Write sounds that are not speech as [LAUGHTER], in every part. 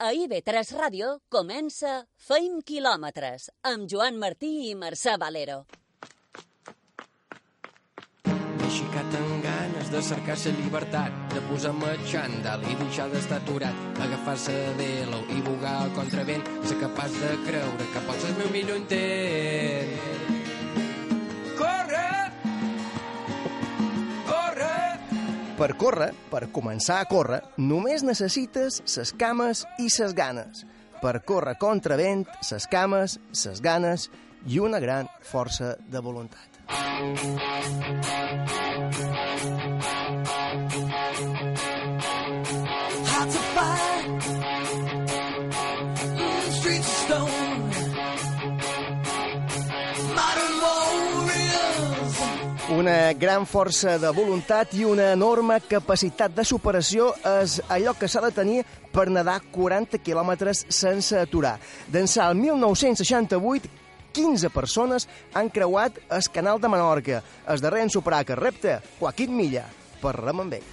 A IB3 Ràdio comença Feim quilòmetres amb Joan Martí i Mercè Valero. M'he xicat amb ganes de cercar la llibertat, de posar-me xandall i deixar d'estar aturat, agafar-se de velo i bugar al contravent, ser capaç de creure que pots ser el meu millor intent. Per córrer, per començar a córrer, només necessites ses cames i ses ganes. Per córrer contra vent, ses cames, ses ganes i una gran força de voluntat. Hearts Una gran força de voluntat i una enorme capacitat de superació és allò que s'ha de tenir per nedar 40 quilòmetres sense aturar. D'ençà el 1968, 15 persones han creuat el canal de Menorca. El darrer en superar aquest repte, Joaquín Milla, per rem amb ell.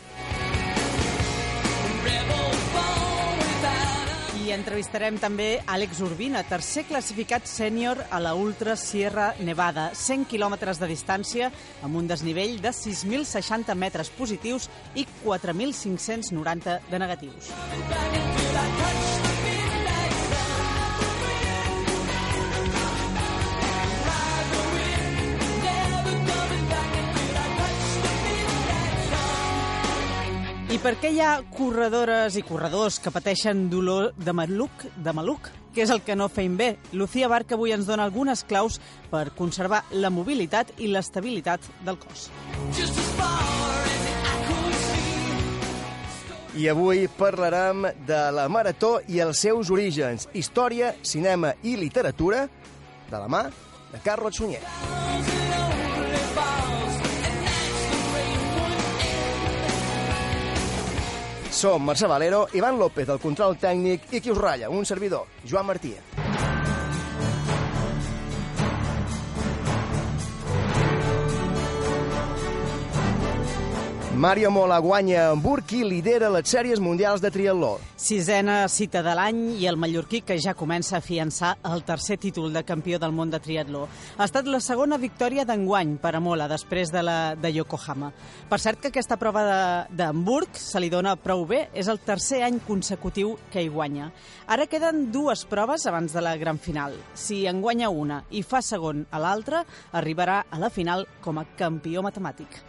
I entrevistarem també Àlex Urbina, tercer classificat sènior a la Ultra Sierra Nevada, 100 quilòmetres de distància amb un desnivell de 6.060 metres positius i 4.590 de negatius. I per què hi ha corredores i corredors que pateixen dolor de maluc, de maluc? Què és el que no feim bé? Lucía Barca avui ens dona algunes claus per conservar la mobilitat i l'estabilitat del cos. I avui parlarem de la marató i els seus orígens, història, cinema i literatura, de la mà de Carlos Sunyer. Som Mercè Valero, Ivan López, el control tècnic, i qui us ratlla, un servidor, Joan Martí. Mario Mola guanya a Hamburg i lidera les sèries mundials de triatló. Sisena cita de l'any i el mallorquí que ja comença a fiançar el tercer títol de campió del món de triatló. Ha estat la segona victòria d'enguany per a Mola després de la de Yokohama. Per cert que aquesta prova d'Hamburg se li dona prou bé, és el tercer any consecutiu que hi guanya. Ara queden dues proves abans de la gran final. Si en guanya una i fa segon a l'altra, arribarà a la final com a campió matemàtic.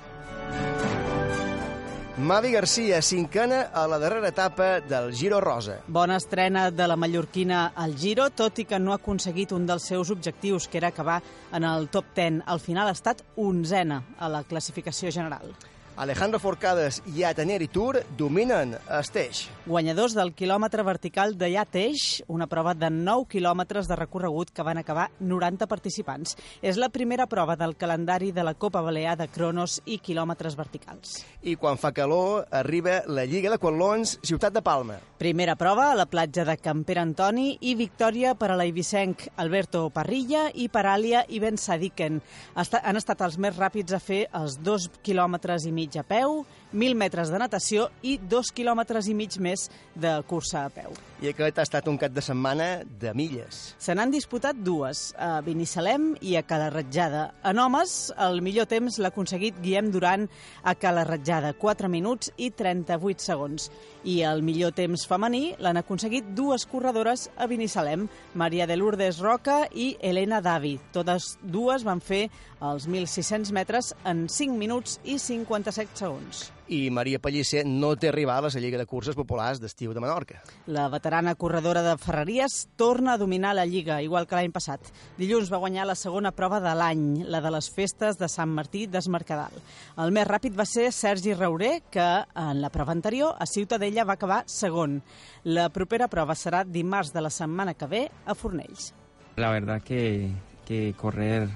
Mavi Garcia, cinquena a la darrera etapa del Giro Rosa. Bona estrena de la mallorquina al Giro, tot i que no ha aconseguit un dels seus objectius, que era acabar en el top 10. Al final ha estat onzena a la classificació general. Alejandro Forcades i Ateneri Tour dominen Esteix. Guanyadors del quilòmetre vertical de Yateix, una prova de 9 quilòmetres de recorregut que van acabar 90 participants. És la primera prova del calendari de la Copa Balear de cronos i quilòmetres verticals. I quan fa calor, arriba la Lliga de Quatlons Ciutat de Palma. Primera prova a la platja de Camper Antoni i victòria per a l'eivissenc Alberto Parrilla i per Àlia i Ben Sadiquen. Han estat els més ràpids a fer els dos quilòmetres i mig a peu, 1.000 metres de natació i dos quilòmetres i mig més de cursa a peu. I aquest ha estat un cap de setmana de milles. Se n'han disputat dues, a Binissalem i a Calarratjada. En homes, el millor temps l'ha aconseguit Guillem Duran a Calarratjada, 4 minuts i 38 segons. I el millor temps femení l'han aconseguit dues corredores a Binissalem, Maria de Lourdes Roca i Helena Davi. Totes dues van fer els 1.600 metres en 5 minuts i 57 segons. I Maria Pellicer no té rival a la Lliga de Curses Populars d'estiu de Menorca. La veterana corredora de Ferreries torna a dominar la Lliga, igual que l'any passat. Dilluns va guanyar la segona prova de l'any, la de les festes de Sant Martí d'Esmercadal. El més ràpid va ser Sergi Rauré, que en la prova anterior a Ciutadella va acabar segon. La propera prova serà dimarts de la setmana que ve a Fornells. La verdad que, que correr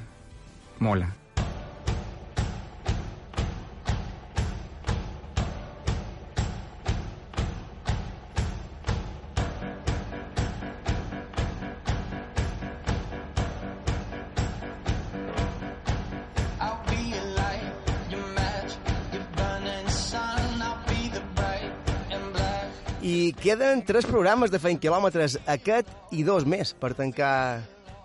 mola. I queden tres programes de Feint Quilòmetres, aquest i dos més, per tancar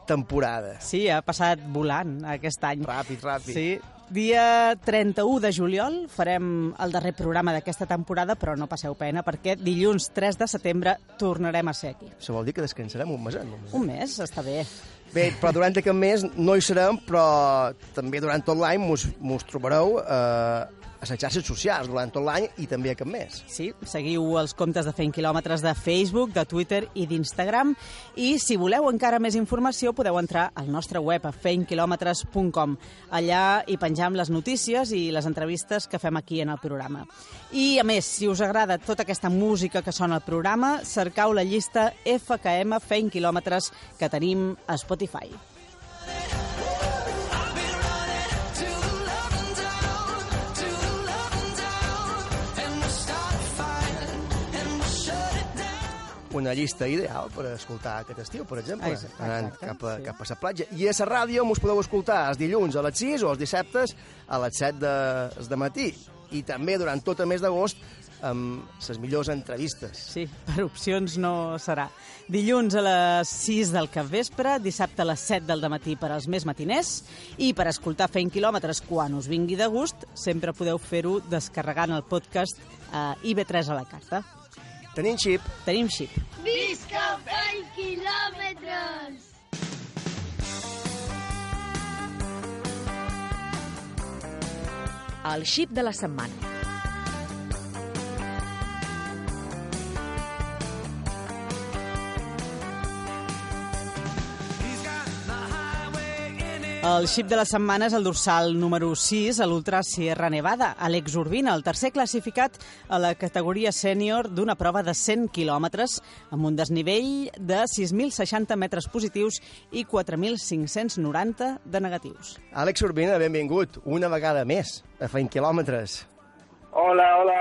temporada. Sí, ha passat volant aquest any. Ràpid, ràpid. Sí. Dia 31 de juliol farem el darrer programa d'aquesta temporada, però no passeu pena perquè dilluns 3 de setembre tornarem a ser aquí. Això vol dir que descansarem un meset, només. Un mes, està bé. Bé, però durant aquest mes no hi serem, però també durant tot l'any mos, trobareu eh, a les xarxes socials durant tot l'any i també aquest mes. Sí, seguiu els comptes de Fent Quilòmetres de Facebook, de Twitter i d'Instagram. I si voleu encara més informació podeu entrar al nostre web a feintquilòmetres.com. Allà hi penjam les notícies i les entrevistes que fem aquí en el programa. I, a més, si us agrada tota aquesta música que sona al programa, cercau la llista FKM Feint Quilòmetres que tenim a Spotify. Una llista ideal per escoltar aquest estiu, per exemple, Exacte, anant exacte, cap a, sí. cap a la platja. I a la ràdio mos podeu escoltar els dilluns a les 6 o els dissabtes a les 7 de, de matí. I també durant tot el mes d'agost amb les millors entrevistes. Sí, per opcions no serà. Dilluns a les 6 del capvespre, dissabte a les 7 del matí per als més matiners i per escoltar Feint Quilòmetres quan us vingui de gust, sempre podeu fer-ho descarregant el podcast a IB3 a la carta. Tenim xip, Tenim xip. Visca fent quilòmetres! El xip de la setmana. El xip de la setmana és el dorsal número 6 a l'Ultra Sierra Nevada. Alex Urbina, el tercer classificat a la categoria sènior d'una prova de 100 quilòmetres amb un desnivell de 6.060 metres positius i 4.590 de negatius. Àlex Urbina, benvingut una vegada més a Feint Quilòmetres. Hola, hola.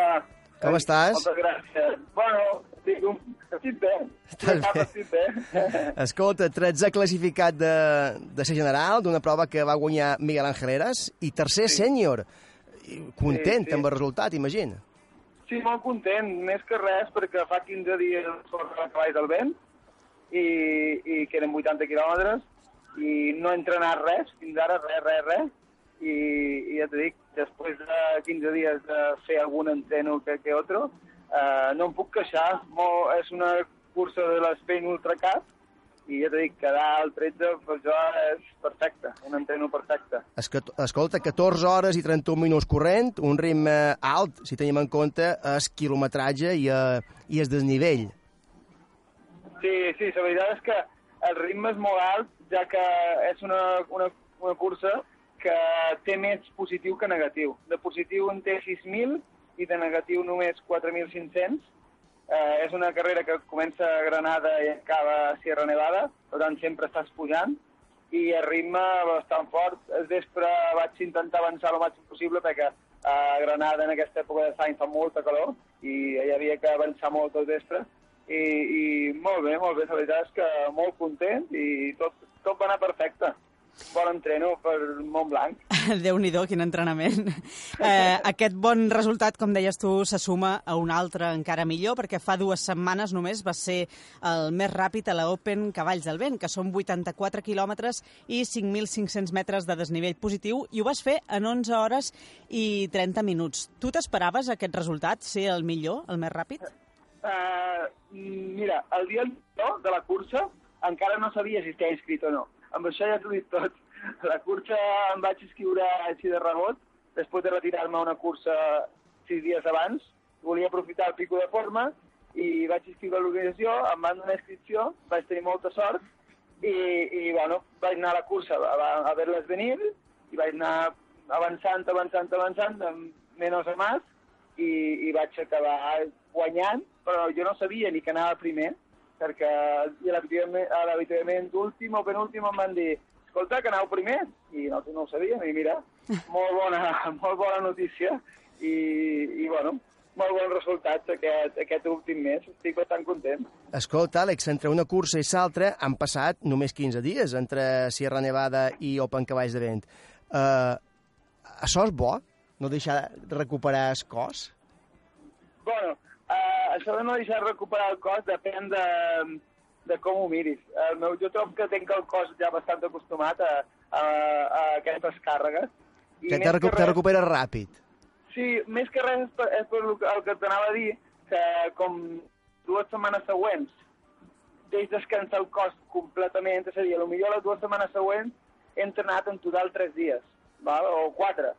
Com estàs? Moltes gràcies. Bueno, estic, un... estic bé. Estàs bé. Estic bé. Escolta, 13 classificat de, de ser general, d'una prova que va guanyar Miguel Angeleres, i tercer sènior. I Content Sí, sí. amb el resultat, imagina. Sí, molt content, més que res, perquè fa 15 dies sort a cavall del vent i, i queden 80 quilòmetres i no he entrenat res, fins ara res, res, res. I, i ja t'ho dic, després de 15 dies de fer algun entreno que, que otro, eh, no em puc queixar. Molt, és una cursa de l'Spain Ultra Cup i ja t'ho dic, quedar al 13 per jo és perfecte, un entreno perfecte. Esca- Escolta, 14 hores i 31 minuts corrent, un ritme alt, si tenim en compte el quilometratge i, eh, i el desnivell. Sí, sí, la veritat és que el ritme és molt alt, ja que és una, una, una cursa que té més positiu que negatiu. De positiu en té 6.000 i de negatiu només 4.500. Eh, és una carrera que comença a Granada i acaba a Sierra Nevada, per tant sempre estàs pujant, i el ritme bastant fort. El vespre vaig intentar avançar el màxim possible perquè a Granada en aquesta època de l'any fa molta calor i hi havia que avançar molt al vespre i, i molt bé, molt bé, la veritat és que molt content i tot, tot va anar perfecte. Bon entreno per Montblanc. [LAUGHS] Déu-n'hi-do, quin entrenament. Eh, aquest bon resultat, com deies tu, se suma a un altre encara millor, perquè fa dues setmanes només va ser el més ràpid a la Open Cavalls del Vent, que són 84 quilòmetres i 5.500 metres de desnivell positiu, i ho vas fer en 11 hores i 30 minuts. Tu t'esperaves aquest resultat, ser el millor, el més ràpid? Uh, mira, el dia de la cursa encara no sabia si estava inscrit o no. Amb això ja t'ho dit tot. La cursa em vaig inscriure així de rebot, després de retirar-me una cursa sis dies abans. Volia aprofitar el pico de forma i vaig inscriure a l'organització, em van donar inscripció, vaig tenir molta sort i, i bueno, vaig anar a la cursa a, a, a ver-les venir i vaig anar avançant, avançant, avançant, menys a més, i, i vaig acabar guanyant, però jo no sabia ni que anava primer, perquè a l'avituallament- a l'avituallament d'últim o penúltim em van dir escolta, que aneu primer, i no, no ho sabíem, i mira, [LAUGHS] molt bona, molt bona notícia, i, i bueno, molt bon resultat aquest, aquest últim mes, estic bastant content. Escolta, Àlex, entre una cursa i l'altra han passat només 15 dies entre Sierra Nevada i Open Cavalls de Vent. Uh, això és bo? No deixar de recuperar el cos? Bueno, eh, això de no deixar recuperar el cos depèn de, de com ho miris. El meu, jo trobo que tinc el cos ja bastant acostumat a, a, a aquestes càrregues. I Que te, recu res- te recupera ràpid. Sí, més que res és per, és per el que- el que t'anava a dir, que com dues setmanes següents deix descansar el cos completament, és a dir, potser les dues setmanes següents he entrenat en total tres dies, val? o quatre,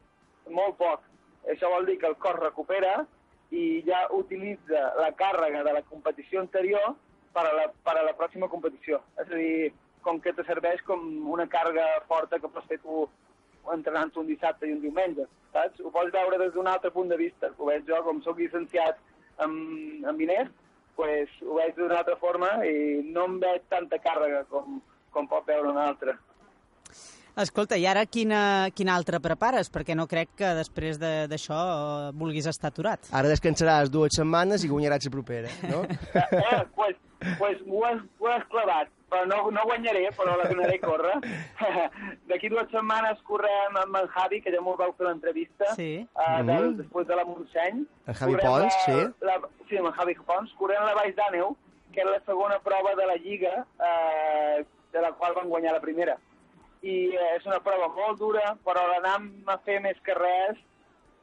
molt poc. Això vol dir que el cos recupera i ja utilitza la càrrega de la competició anterior per a la, per a la pròxima competició. És a dir, com que te serveix com una càrrega forta que pots fer tu entrenant un dissabte i un diumenge, saps? Ho pots veure des d'un altre punt de vista. Ho veig jo, com sóc llicenciat en, en diners, pues, ho veig d'una altra forma i no em veig tanta càrrega com, com pot veure un altre. Escolta, i ara quina, quina altra prepares? Perquè no crec que després de- d'això eh, vulguis estar aturat. Ara descansaràs dues setmanes i guanyaràs la propera, no? Eh, pues, pues ho, has, ho has clavat, però no, no guanyaré, però la donaré a córrer. [LAUGHS] D'aquí dues setmanes correm amb en Javi, que ja m'ho vau fer l'entrevista, Sí. uh, del, Mhm. després de la Montseny. En Javi Correm Pons, la, sí. La, sí, amb en Javi Pons. Correm la Baix d'Àneu, que és la segona prova de la Lliga, eh, de la qual van guanyar la primera. I eh, és una prova molt dura, però l'anem a fer més que res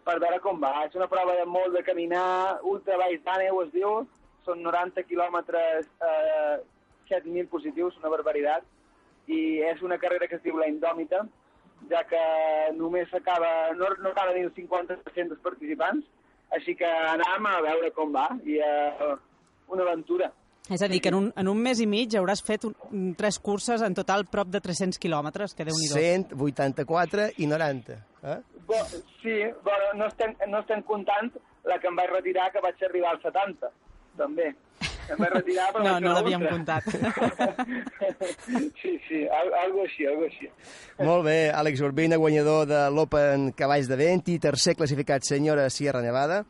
per veure com va. És una prova de molt de caminar, ultra baix d'àneu es diu, són 90 quilòmetres, eh, 7.000 positius, una barbaritat, i és una carrera que es diu la Indòmita, ja que només acaba, no, no acaba ni el 50% dels participants, així que anam a veure com va, i eh, una aventura. És a dir, que en un, en un mes i mig hauràs fet un, un- tres curses en total prop de 300 quilòmetres, que déu nhi 184 i 90. Eh? Bo, sí, bueno, no, estem, no estem comptant la que em vaig retirar, que vaig arribar als 70, també. Em vaig retirar, però No, vaig no l'havíem comptat. [LAUGHS] sí, sí, al- algo així, algo així. Molt bé, Àlex Urbina, guanyador de l'Open Cavalls de Vent i tercer classificat senyora Sierra Nevada.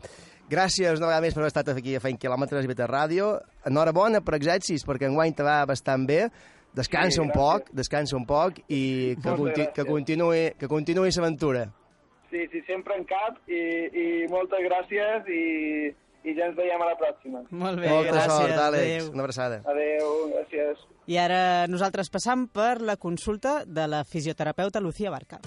Gràcies una vegada més per haver estat aquí a Feint Quilòmetres i Beta Ràdio. Enhorabona per exèrcits, perquè enguany te va bastant bé. Descansa Sí, un gràcies. poc, descansa un poc i que, conti que continuï que continuï l'aventura. Sí, sí, sempre en cap i, i moltes gràcies i, i ja ens veiem a la pròxima. Molt bé, Molta gràcies. sort, Àlex. adéu. Una abraçada. Adeu, gràcies. I ara nosaltres passam per la consulta de la fisioterapeuta Lucía Barca.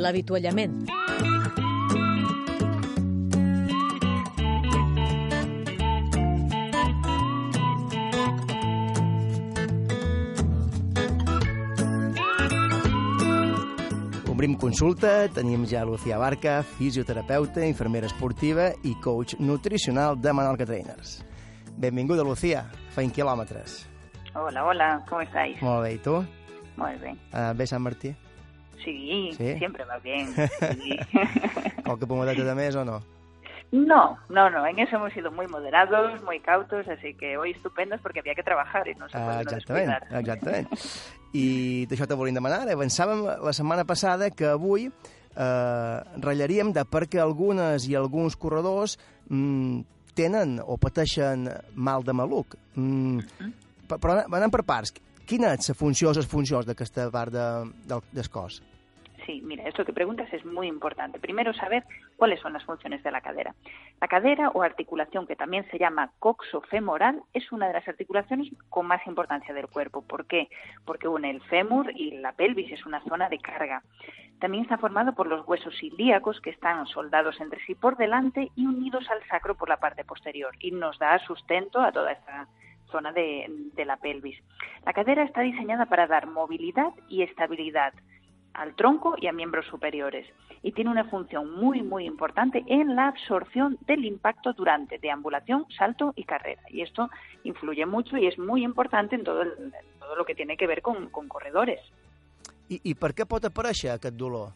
L'avituallament. Obrim consulta, tenim ja Lucía Barca, fisioterapeuta, infermera esportiva i coach nutricional de Menorca Trainers. Benvinguda, Lucía. Feint quilòmetres. Hola, hola, ¿cómo estáis? Molt bé, i tu? Muy bien. Uh, bé, Sant Martí? Sí, ¿Sí? siempre va bien. sí. [LAUGHS] Qualque pomadeta de més o no? no, no, no, en eso hemos sido muy moderados, muy cautos, así que hoy estupendos porque había que trabajar y no se Ah, exactament, descuidar. exactament. I d'això te volíem demanar. Ara, Avançàvem la setmana passada que avui eh, ratllaríem de perquè algunes i alguns corredors mm, tenen o pateixen mal de maluc. Mm, pe- però anant per parts, quina és la funció o les funcions d'aquesta part de, del, del cos? Sí, mira, esto que preguntas es muy importante. Primero, saber cuáles son las funciones de la cadera. La cadera o articulación, que también se llama coxofemoral, es una de las articulaciones con más importancia del cuerpo. ¿Por qué? Porque une el fémur y la pelvis, es una zona de carga. También está formado por los huesos ilíacos que están soldados entre sí por delante y unidos al sacro por la parte posterior y nos da sustento a toda esta zona de, de la pelvis. La cadera está diseñada para dar movilidad y estabilidad al tronco y a miembros superiores y tiene una función muy muy importante en la absorción del impacto durante deambulación, salto y carrera y esto influye mucho y es muy importante en todo, el- todo lo que tiene que ver con, con corredores. I, I per què pot aparèixer aquest dolor?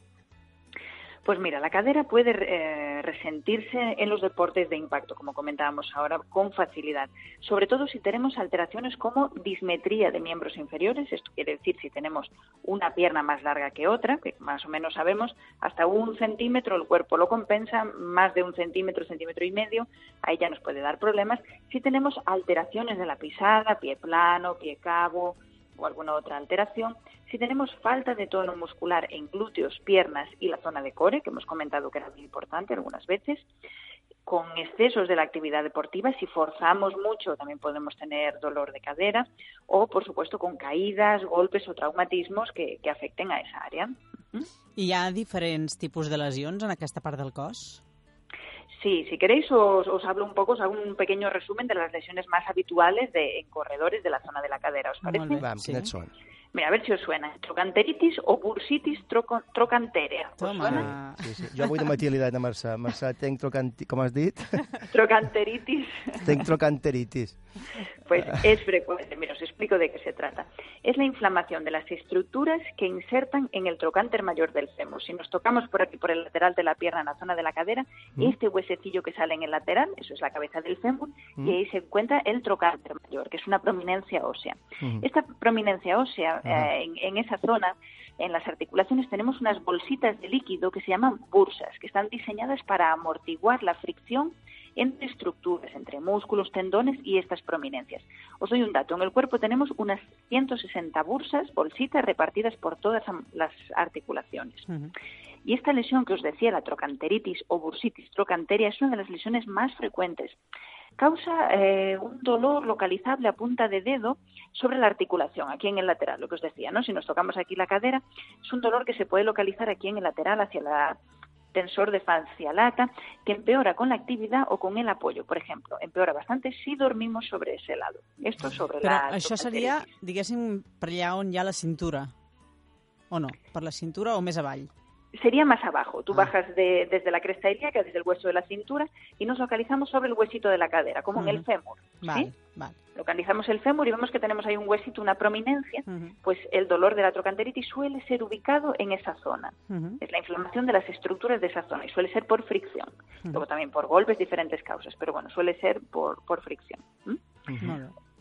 Pues mira, la cadera puede eh, resentirse en los deportes de impacto, como comentábamos ahora, con facilidad. Sobre todo si tenemos alteraciones como dismetría de miembros inferiores, esto quiere decir si tenemos una pierna más larga que otra, que más o menos sabemos, hasta un centímetro el cuerpo lo compensa, más de un centímetro, centímetro y medio, ahí ya nos puede dar problemas. Si tenemos alteraciones de la pisada, pie plano, pie cabo, o alguna otra alteración, si tenemos falta de tono muscular en glúteos, piernas y la zona de core, que hemos comentado que era muy importante algunas veces, con excesos de la actividad deportiva, si forzamos mucho también podemos tener dolor de cadera o, por supuesto, con caídas, golpes o traumatismos que, que afecten a esa área. Hi ha diferents tipus de lesions en aquesta part del cos? Sí, si queréis os, os hablo un poco, os hago un pequeño resumen de las lesiones más habituales de, en corredores de la zona de la cadera, ¿os parece? Molt bé. Va, Sí. Mira, a ver si os suena. Trocanteritis o bursitis troco- trocanterea. ¿Os Toma. suena? Sí, sí. Jo avui de matí li he dit a Mercè, Mercè, tenc trocanti... com has dit? [LAUGHS] Trocanteritis. tenc trocanteritis. Pues es frecuente. Mira, os explico de qué se trata. Es la inflamación de las estructuras que insertan en el trocánter mayor del fémur. Si nos tocamos por aquí, por el lateral de la pierna, en la zona de la cadera, este huesecillo que sale en el lateral, eso es la cabeza del fémur, y ahí se encuentra el trocánter mayor, que es una prominencia ósea. Esta prominencia ósea, eh, en, en esa zona, en las articulaciones, tenemos unas bolsitas de líquido que se llaman bursas, que están diseñadas para amortiguar la fricción entre estructuras, entre músculos, tendones y estas prominencias. Os doy un dato. En el cuerpo tenemos unas 160 bursas, bolsitas, repartidas por todas las articulaciones. Ujú. Y esta lesión que os decía, la trocanteritis o bursitis trocanteria, es una de las lesiones más frecuentes. Causa eh, un dolor localizable a punta de dedo sobre la articulación, aquí en el lateral, lo que os decía, ¿no? Si nos tocamos aquí la cadera, es un dolor que se puede localizar aquí en el lateral hacia la tensor de fascia lata, que empeora con la actividad o con el apoyo. Por ejemplo, empeora bastante si dormimos sobre ese lado. Esto sobre Però la això seria, diguéssim, per allà on hi ha la cintura. O no? Per la cintura o més avall? Sería más abajo. Tú Ah. bajas de- desde la cresta ilíaca, desde el hueso de la cintura, y nos localizamos sobre el huesito de la cadera, como en el fémur. Vale, ¿sí? vale. Localizamos el fémur y vemos que tenemos ahí un huesito, una prominencia. Pues el dolor de la trocanteritis suele ser ubicado en esa zona. Es la inflamación de las estructuras de esa zona y suele ser por fricción. Luego también por golpes, diferentes causas, pero bueno, suele ser por, por fricción.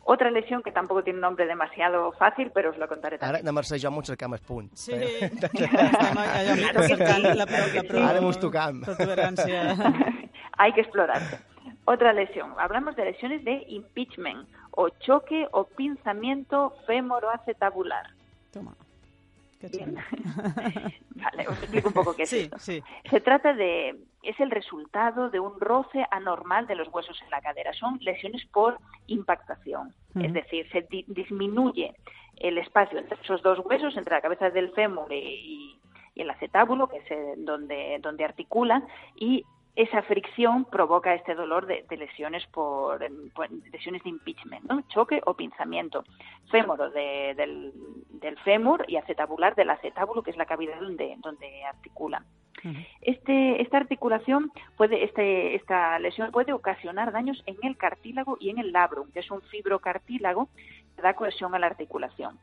Molt bé. Otra lesión que tampoco tiene un nombre demasiado fácil, pero os lo contaré Ara también. na Mercè i jo m'ho cercam el punt. Sí, estem allò Claro que cercant sí. la, pro, la, pro, Ara mos tocam. protuberància. [LAUGHS] Hay que explorarse. Otra lesión. Hablamos de lesiones de impeachment o choque o pinzamiento femoroacetabular. Toma. Que [LAUGHS] Bien. Vale, os explico un poco qué es Sí, esto. sí. Se trata de, es el resultado de un roce anormal de los huesos en la cadera. Son lesiones por impactación. Es decir, se di- disminuye el espacio entre esos dos huesos, entre la cabeza del fémur y, y el acetábulo, que es donde, donde articula, y esa fricción provoca este dolor de, de lesiones por, em, por lesiones de impeachment, ¿no? choque o pinzamiento. Fémoro de- del, del fémur y acetabular del acetábulo, que es la cavidad donde, donde articula. Este, esta articulación puede, este, esta lesión puede ocasionar daños en el cartílago y en el labrum, que es un fibrocartílago que da cohesión a la articulación.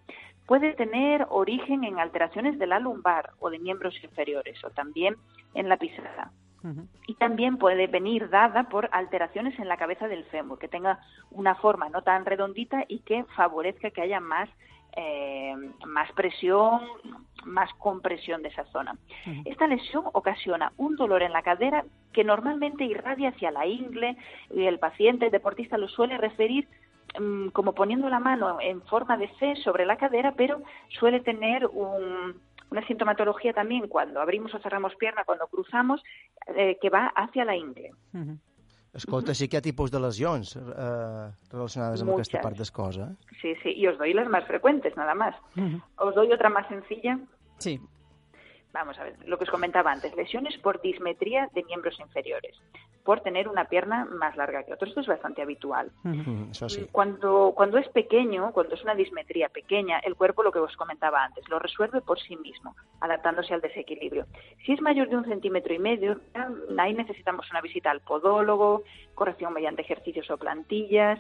Puede tener origen en alteraciones de la lumbar o de miembros inferiores, o también en la pisada. Y también puede venir dada por alteraciones en la cabeza del fémur, que tenga una forma no tan redondita y que favorezca que haya más, eh, más presión, más compresión de esa zona. Esta lesión ocasiona un dolor en la cadera que normalmente irradia hacia la ingle y el paciente, el deportista, lo suele referir mm, como poniendo la mano en forma de C sobre la cadera, pero suele tener un- una sintomatología también cuando abrimos o cerramos pierna, cuando cruzamos, eh, que va hacia la ingle. Ujú. Escolta, sí que hi ha tipus de lesions eh, relacionades amb aquesta Muchas. part del cos, eh? Sí, sí, y os doy las más frecuentes, nada más. Ujú. Os doy otra más sencilla. Sí. Vamos a ver, lo que os comentaba antes, lesiones por dismetría de miembros inferiores, por tener una pierna más larga que otros. Esto es bastante habitual. Sí. Cuando, cuando es pequeño, cuando es una dismetría pequeña, el cuerpo, lo que os comentaba antes, lo resuelve por sí mismo, adaptándose al desequilibrio. Si es mayor de un centímetro y medio, ahí necesitamos una visita al podólogo, corrección mediante ejercicios o plantillas,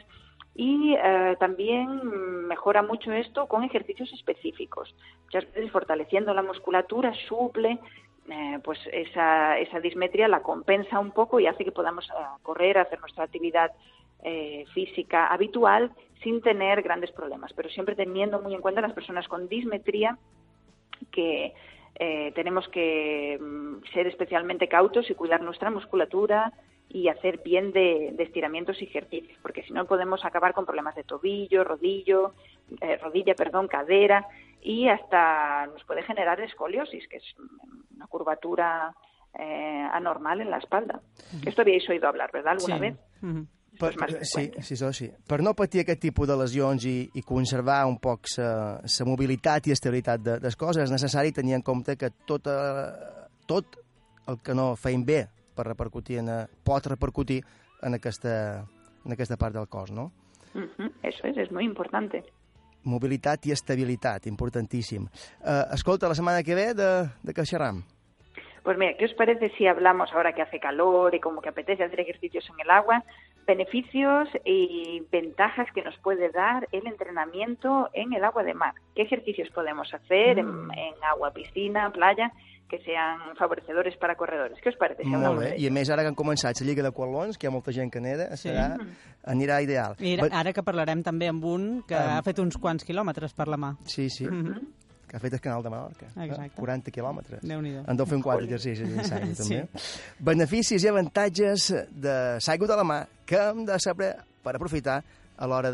y eh, también mejora mucho esto con ejercicios específicos, muchas veces fortaleciendo la musculatura, suple, eh, pues esa, esa dismetría la compensa un poco y hace que podamos eh, correr, hacer nuestra actividad eh, física habitual sin tener grandes problemas, pero siempre teniendo muy en cuenta las personas con dismetría que eh, tenemos que mm, ser especialmente cautos y cuidar nuestra musculatura, y hacer bien de, de estiramientos y ejercicios, porque si no podemos acabar con problemas de tobillo, rodillo, eh, rodilla, perdón, cadera y hasta nos puede generar escoliosis, que es una curvatura eh, anormal en la espalda. Esto habíais oído hablar, ¿verdad? ¿Alguna Sí. vez? Esto es más sí, sí, això sí. Per no patir aquest tipus de lesions i, i conservar un poc la mobilitat i estabilitat de, des coses, és necessari tenir en compte que tot, eh, tot el que no feim bé per repercutir en, eh, pot repercutir en aquesta, en aquesta part del cos, no? Ujú, Eso es, es muy importante. Mobilitat i estabilitat, importantíssim. Eh, escolta, la setmana que ve de, de què xerram? Pues mira, ¿qué os parece si hablamos ahora que hace calor y como que apetece hacer ejercicios en el agua? Beneficios y ventajas que nos puede dar el entrenamiento en el agua de mar. ¿Qué ejercicios podemos hacer en, en agua, piscina, playa, que sean favorecedores para corredores? ¿Qué os parece si Molt bé. de I a més, ara que han començat la Lliga de Qualons, que hi ha molta gent que neda, Sí. serà, anirà ideal. Mira, But- ara que parlarem també amb un que Em. ha fet uns quants quilòmetres per la mà. Sí, sí. Mhm. que ha fet el canal de Menorca. eh? Exacte. 40 quilòmetres. Déu-n'hi-do. En deu fer quatre exercicis l'aigua, [LAUGHS] Sí. també. Beneficis i avantatges de l'aigua de la mà que hem de saber per aprofitar a l'hora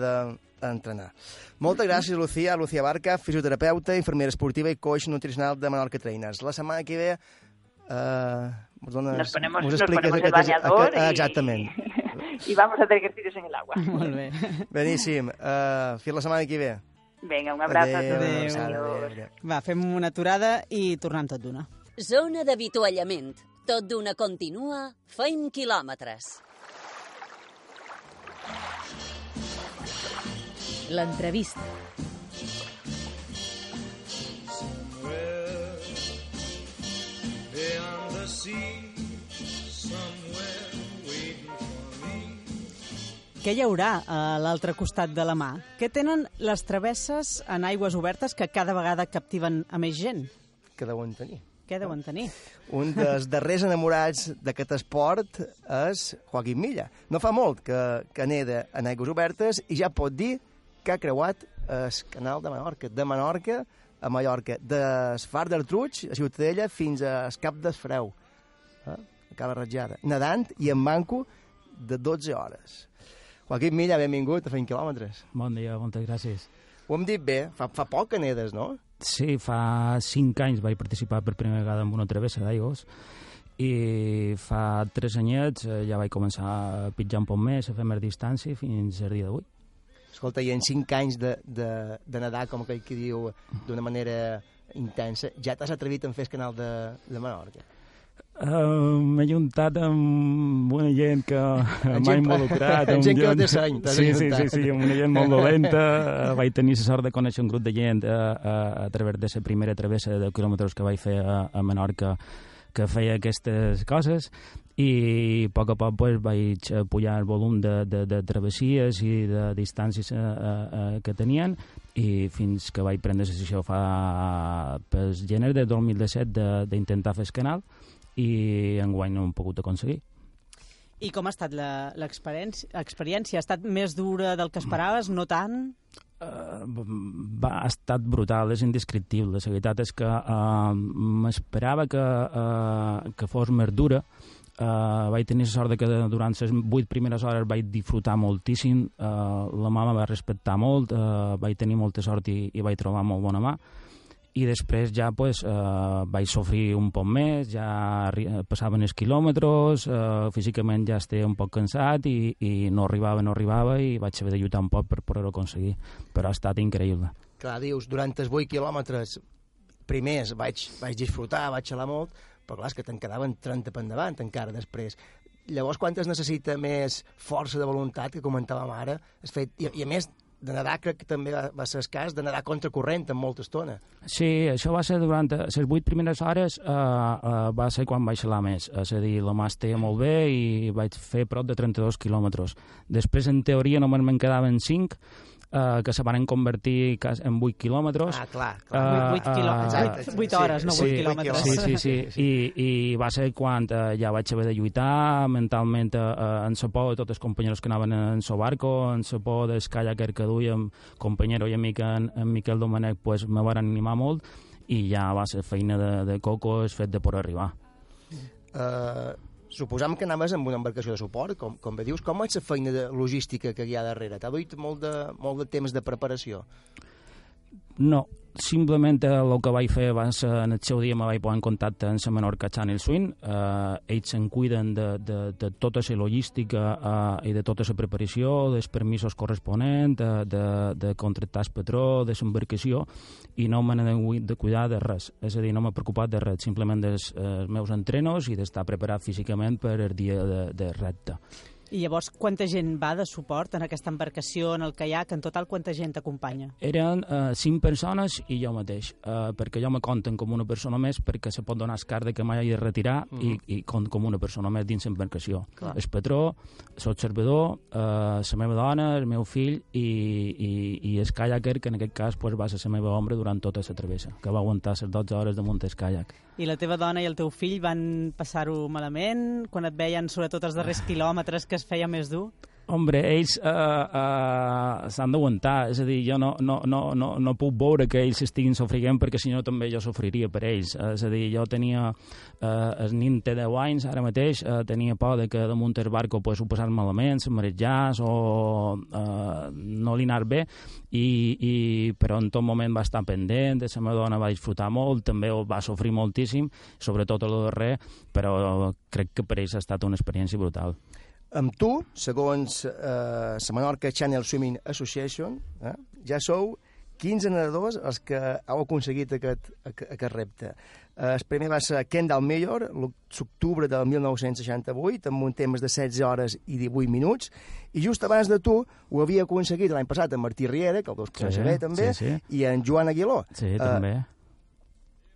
d'entrenar. Moltes gràcies, Lucía. Lucía Barca, fisioterapeuta, infermera esportiva i coach nutricional de Menorca Trainers. La setmana que ve... Eh, mos dones, Nos ponemos, mos nos expliques ponemos el aquest- bañador aquest- y, Exactament. [LAUGHS] y vamos a hacer ejercicios en el agua. [LAUGHS] Molt bé. Beníssim. Uh, fins la setmana que ve. Venga, un abrazo a Adéu, abraçada, Adiós. adéu, adéu. Va, fem una aturada i tornem tot d'una. Zona d'avituallament. Tot d'una continua, feim quilòmetres. L'entrevista. Què hi haurà a l'altre costat de la mà? Què tenen les travesses en aigües obertes que cada vegada captiven a més gent? Que deuen tenir. Què deuen tenir? Un dels [LAUGHS] darrers enamorats d'aquest esport és Joaquim Milla. No fa molt que, que neda en aigües obertes i ja pot dir que ha creuat el canal de Menorca, de Menorca a Mallorca, de Far d'Artruig, a Ciutadella, fins a Cap d'Esfreu, eh? a Cala Ratjada, nedant i en manco de 12 hores. Joaquim Milla, benvingut a Fent Quilòmetres. Bon dia, moltes gràcies. Ho hem dit bé, fa, fa poc que nedes, no? Sí, fa cinc anys vaig participar per primera vegada en una travessa d'aigües i fa tres anyets eh, ja vaig començar a pitjar un poc més, a fer més distància fins al dia d'avui. Escolta, i en cinc anys de, de, de nedar, com aquell que diu, d'una manera intensa, ja t'has atrevit en fer el canal de, de Menorca? Uh, M'he juntat amb una gent que [LAUGHS] m'ha involucrat. amb gent que no té seny, sí, sí, sí, sí, amb una gent molt dolenta. [LAUGHS] Eh, vaig tenir la sort de conèixer un grup de gent a, a, a través de la primera travessa de 10 quilòmetres que vaig fer a, a Menorca que feia aquestes coses i a poc a poc pues, vaig eh, pujar el volum de, de, de travessies i de distàncies eh, eh, que tenien i fins que vaig prendre la decisió fa pel gener de 2017 de- d'intentar fer el canal i enguany no ho hem pogut aconseguir. I com ha estat la- l'experiència? Experiència? Ha estat més dura del que esperaves? No tant? Uh, va, ha estat brutal, és indescriptible. La veritat és que uh, m'esperava que, uh, que fos més dura. Uh, vaig tenir la sort de que durant les vuit primeres hores vaig disfrutar moltíssim. Uh, la em va respectar molt, uh, vaig tenir molta sort i, i vaig trobar molt bona mà. I després ja pues, uh, vaig sofrir un poc més, ja arri- passaven els quilòmetres, uh, físicament ja estava un poc cansat i, i no arribava, no arribava i vaig haver de lluitar un poc per poder-ho aconseguir. Però ha estat increïble. Clar, dius, durant els 8 quilòmetres primers vaig, vaig disfrutar, vaig xalar molt, però clar, és que te'n quedaven 30 per endavant encara després. Llavors, quantes necessita més força de voluntat, que comentàvem ara, has fet, i, i a més, de nedar crec que també va, va ser el cas, de nedar contracorrent en molta estona. Sí, això va ser durant eh, les vuit primeres hores, uh, uh, va ser quan vaig xalar més. És a dir, la mà estava molt bé i vaig fer prop de 32 quilòmetres. Després, en teoria, només me'n quedaven 5, uh, que se van convertir en 8 quilòmetres. Ah, clar, clar. Vuit- vuit quilò- exacte, vuit hores, no vuit quilòmetres. Sí, sí, [LAUGHS] sí. I, I va ser quan uh, ja vaig haver de lluitar mentalment uh, en la por de tots els companys que anaven en el barco, en la por del kayaker que duia, companyero i amic en, en Miquel Domenech, pues, me van animar molt i ja va ser feina de, de coco el fet de poder arribar. Uh, Suposam que anaves amb una embarcació de suport, com, com bé dius. Com és la feina de logística que hi ha darrere? T'ha duit molt de, molt de temps de preparació? No, simplement eh, el que vaig fer va ser, en el seu dia me vaig posar en contacte amb la Menorca Channel Swing, eh, ells se'n cuiden de, de, de tota la logística eh, i de tota la preparació, dels permisos corresponents, de, de, de contractar el patró, de l'embarcació, i no me n'he de cuidar de res, és a dir, no m'he preocupat de res, simplement dels eh, meus entrenos i d'estar preparat físicament per el dia de, de repte. I llavors, quanta gent va de suport en aquesta embarcació, en el caiac? En total, quanta gent t'acompanya? Eren eh, cinc persones i jo mateix, eh, perquè jo me compten com una persona més perquè se pot donar escar de que mai he de retirar uh -huh. i, i compto com una persona més dins l'embarcació. El patró, l'observador, eh, la meva dona, el meu fill i, i, i el kayaker, que en aquest cas pues, va ser la meva ombra durant tota la travessa, que va aguantar les 12 hores de muntar el kayak. I la teva dona i el teu fill van passar-ho malament quan et veien, sobretot els darrers quilòmetres, que es feia més dur? Hombre, ells uh, uh, s'han d'aguantar, és a dir, jo no, no, no, no, no puc veure que ells estiguin sofrint perquè si no també jo sofriria per ells. Uh, és a dir, jo tenia, uh, el nin té 10 anys ara mateix, uh, tenia por de que damunt el barco pues, ho passar malament, se marejàs o uh, no li anar bé, i, i, però en tot moment va estar pendent, la meva dona va disfrutar molt, també ho va sofrir moltíssim, sobretot el darrer, però crec que per ells ha estat una experiència brutal. Amb tu, segons eh, la Menorca Channel Swimming Association, eh, ja sou 15 nedadors els que heu aconseguit aquest, aquest, aquest repte. Eh, el primer va ser Kendall Mayor, l'octubre del 1968, amb un temps de 16 hores i 18 minuts, i just abans de tu ho havia aconseguit l'any passat en Martí Riera, que el conèixer bé també, sí, sí. i en Joan Aguiló. Sí, també.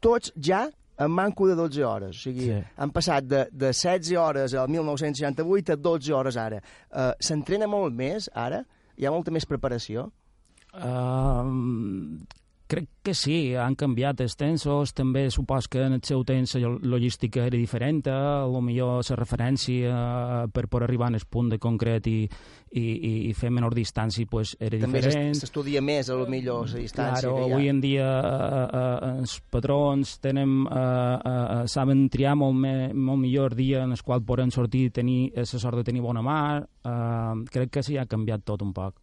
Tots ja en manco de 12 hores. O sigui, Sí. han passat de, de 16 hores al 1968 a 12 hores ara. Uh, S'entrena molt més ara? Hi ha molta més preparació? Uh, crec que sí, han canviat els tensos, també supos que en el seu temps la logística era diferent, a lo millor la referència eh, per poder arribar en el punt de concret i, i, i, fer menor distància pues, era També diferent. s'est- s'estudia més, a lo millor, la distància Claro, que hi ha. avui en dia eh, eh, els patrons tenen, eh, eh, saben triar molt, me, molt millor dia en el qual poden sortir i tenir la sort de tenir bona mar. Eh, crec que sí, ha canviat tot un poc.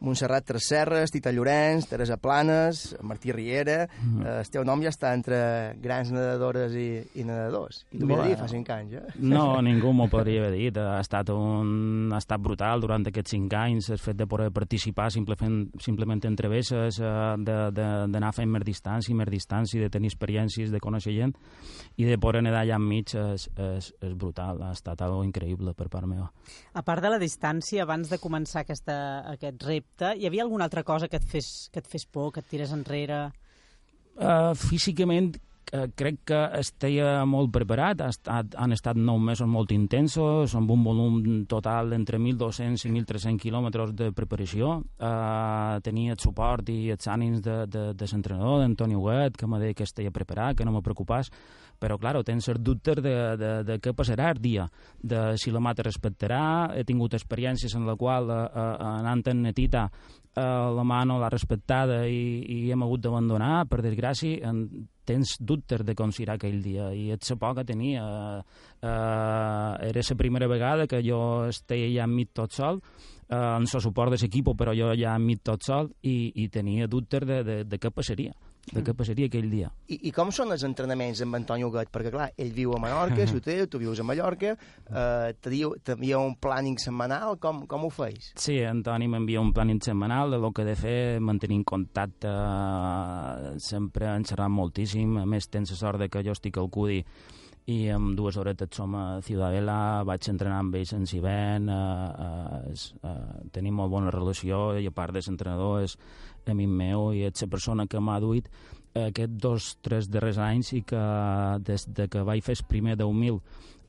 Montserrat Tresserres, Tita Llorenç, Teresa Planes, Martí Riera... Mhm. Eh, el teu nom ja està entre grans nedadores i, i nedadors. I t'ho de dir Bueno. fa 5 anys, eh? No, [LAUGHS] ningú m'ho podria haver dit. Ha estat, un, ha estat brutal durant aquests cinc anys el fet de poder participar simplement, simplement en travesses, eh, de- de- d'anar fent més distància, més distància, de tenir experiències, de conèixer gent, i de poder nedar allà enmig és, és, és brutal. Ha estat algo increïble per part meva. A part de la distància, abans de començar aquesta, aquest repte, hi havia alguna altra cosa que et fes, que et fes por, que et tirés enrere? Uh, físicament uh, crec que estia molt preparat, ha estat, han estat nou mesos molt intensos, amb un volum total d'entre 1.200 i 1.300 quilòmetres de preparació. Uh, tenia el suport i els ànims de, de, de l'entrenador, d'Antoni Huguet, que me deia que estia preparat, que no me preocupàs, però, clar, tens els dubtes de, de, de què passarà el dia, de si la mata respectarà, he tingut experiències en la qual, uh, uh, anant en netita, eh, la mà no l'ha respectada i, i hem hagut d'abandonar, per desgràcia, en, tens dubtes de com serà aquell dia. I et sa por que tenia. Eh, eh, era la primera vegada que jo estava ja enmig tot sol, eh, amb el suport de l'equip, però jo ja enmig tot sol i, i tenia dubtes de, de, de què passaria de què passaria aquell dia. I, I com són els entrenaments amb Antoni Huguet? Perquè, clar, ell viu a Menorca, [LAUGHS] és hotel, tu vius a Mallorca, eh, t'havia un planning setmanal, com, com ho feis? Sí, Antoni m'envia un planning setmanal de lo que he de fer, mantenir contacte, eh, sempre en xerrant moltíssim, a més tens la sort de que jo estic al CUDI i amb dues horetes som a Ciudadela, vaig entrenar amb ells en Cibent, eh, eh, eh, tenim molt bona relació i a part de l'entrenador és amic meu i és la persona que m'ha duit eh, aquests dos, tres darrers anys i que des de que vaig fer el primer 10.000